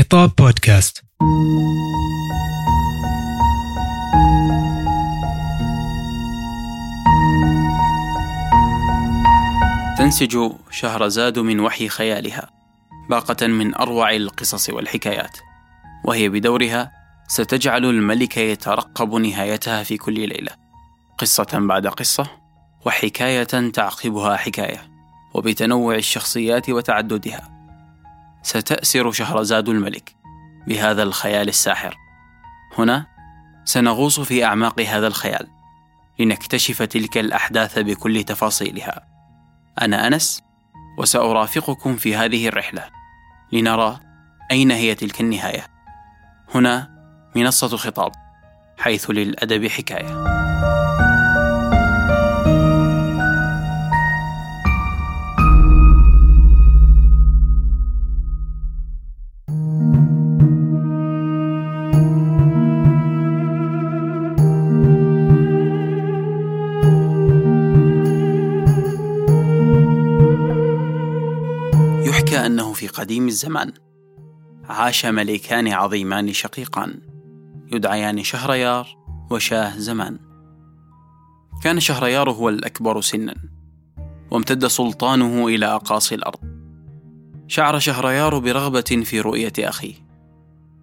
خطاب بودكاست. تنسج شهرزاد من وحي خيالها باقة من أروع القصص والحكايات وهي بدورها ستجعل الملك يترقب نهايتها في كل ليلة قصة بعد قصة وحكاية تعقبها حكاية وبتنوع الشخصيات وتعددها. ستأسر شهرزاد الملك بهذا الخيال الساحر. هنا سنغوص في أعماق هذا الخيال لنكتشف تلك الأحداث بكل تفاصيلها. أنا أنس وسأرافقكم في هذه الرحلة لنرى أين هي تلك النهاية. هنا منصة خطاب حيث للأدب حكاية. يحكى أنه في قديم الزمان. عاش ملكان عظيمان شقيقان يدعيان شهريار وشاه زمان. كان شهريار هو الأكبر سنا وامتد سلطانه إلى أقاصي الأرض. شعر شهريار برغبة في رؤية أخيه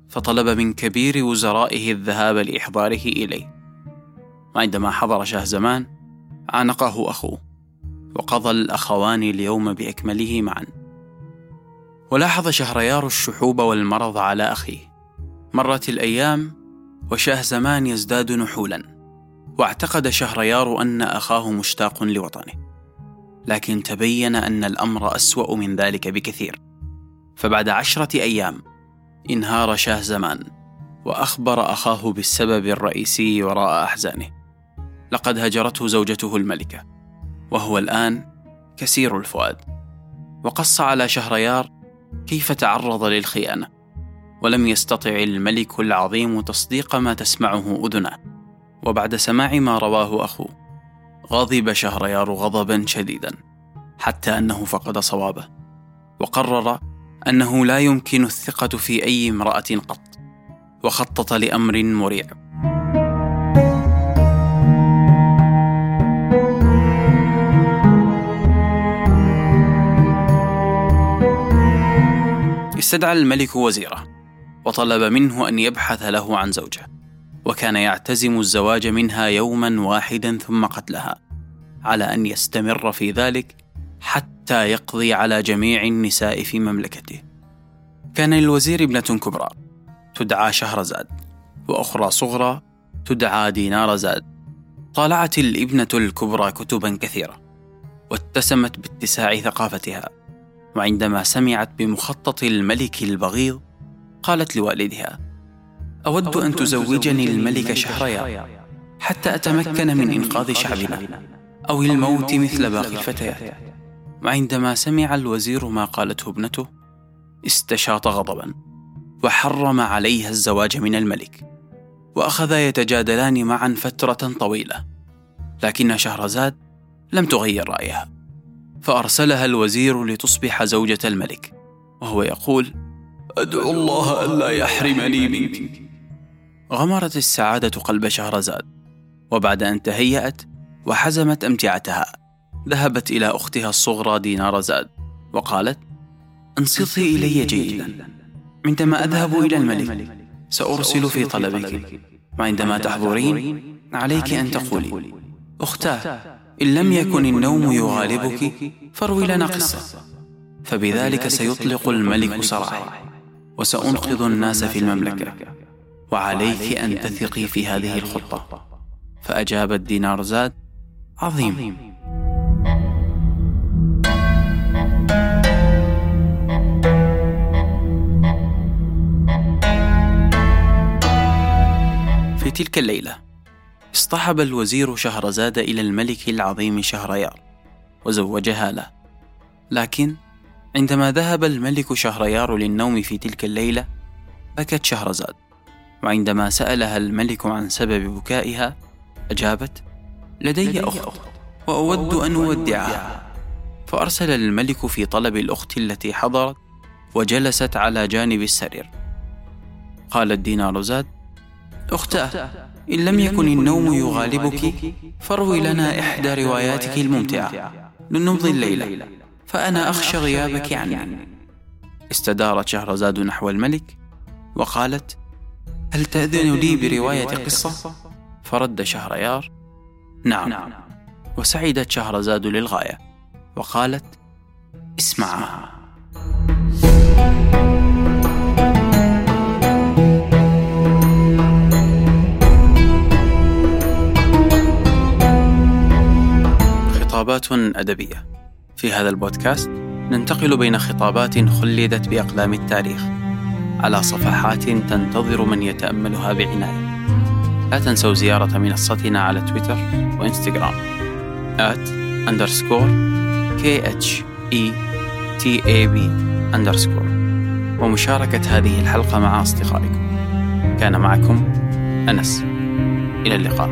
فطلب من كبير وزرائه الذهاب لإحضاره إليه. وعندما حضر شاه زمان عانقه أخوه وقضى الأخوان اليوم بأكمله معا. ولاحظ شهريار الشحوب والمرض على أخيه. مرت الأيام وشاه زمان يزداد نحولا واعتقد شهريار أن أخاه مشتاق لوطنه. لكن تبين أن الأمر أسوأ من ذلك بكثير. فبعد عشرة أيام انهار شاه زمان وأخبر أخاه بالسبب الرئيسي وراء أحزانه. لقد هجرته زوجته الملكة وهو الآن كسير الفؤاد. وقص على شهريار كيف تعرض للخيانة؟ ولم يستطع الملك العظيم تصديق ما تسمعه أذنه. وبعد سماع ما رواه أخوه غضب شهريار غضبا شديدا حتى أنه فقد صوابه. وقرر أنه لا يمكن الثقة في أي امرأة قط وخطط لأمر مريع. استدعى الملك وزيره وطلب منه أن يبحث له عن زوجه وكان يعتزم الزواج منها يوما واحدا ثم قتلها على أن يستمر في ذلك حتى يقضي على جميع النساء في مملكته. كان للوزير ابنة كبرى تدعى شهرزاد وأخرى صغرى تدعى دينار زاد. طالعت الابنة الكبرى كتبا كثيره واتسمت باتساع ثقافتها. وعندما سمعت بمخطط الملك البغيض قالت لوالدها أود أن تزوجني الملك شهريار حتى أتمكن من إنقاذ شعبنا أو الموت مثل باقي الفتيات وعندما سمع الوزير ما قالته ابنته استشاط غضبا وحرم عليها الزواج من الملك وأخذا يتجادلان معا فترة طويلة لكن شهرزاد لم تغير رأيها. فأرسلها الوزير لتصبح زوجة الملك وهو يقول أدعو الله ألا يحرمني منك. غمرت السعادة قلب شهرزاد وبعد أن تهيأت وحزمت أمتعتها ذهبت إلى أختها الصغرى دينار زاد وقالت انصتي إلي جيدا عندما أذهب إلى الملك سأرسل في طلبك وعندما تحضرين عليك أن تقولي أختاه. إن لم يكن النوم يغالبك فاروي لنا قصة. فبذلك سيطلق الملك سراحي وسأنقذ الناس في المملكة. وعليك أن تثقي في هذه الخطة. فاجابت دينار زاد عظيم. في تلك الليلة اصطحب الوزير شهرزاد إلى الملك العظيم شهريار وزوجها له. لكن عندما ذهب الملك شهريار للنوم في تلك الليلة بكت شهرزاد. وعندما سألها الملك عن سبب بكائها أجابت لدي أخت وأود أن أودعها. فأرسل الملك في طلب الأخت التي حضرت وجلست على جانب السرير. قالت دينار زاد أختاه. إن لم يكن النوم يغالبك فاروي لنا إحدى رواياتك الممتعة. لنمضي الليلة. فأنا أخشى غيابك عني استدارت شهرزاد نحو الملك وقالت هل تأذن لي برواية قصة؟ فرد شهريار نعم. وسعدت شهرزاد للغاية وقالت اسمعها خطابات أدبية. في هذا البودكاست ننتقل بين خطابات خلدت بأقلام التاريخ على صفحات تنتظر من يتأملها بعناية. لا تنسوا زيارة منصتنا على تويتر وإنستغرام at underscore khetab underscore. ومشاركة هذه الحلقة مع أصدقائكم. كان معكم أنس. إلى اللقاء.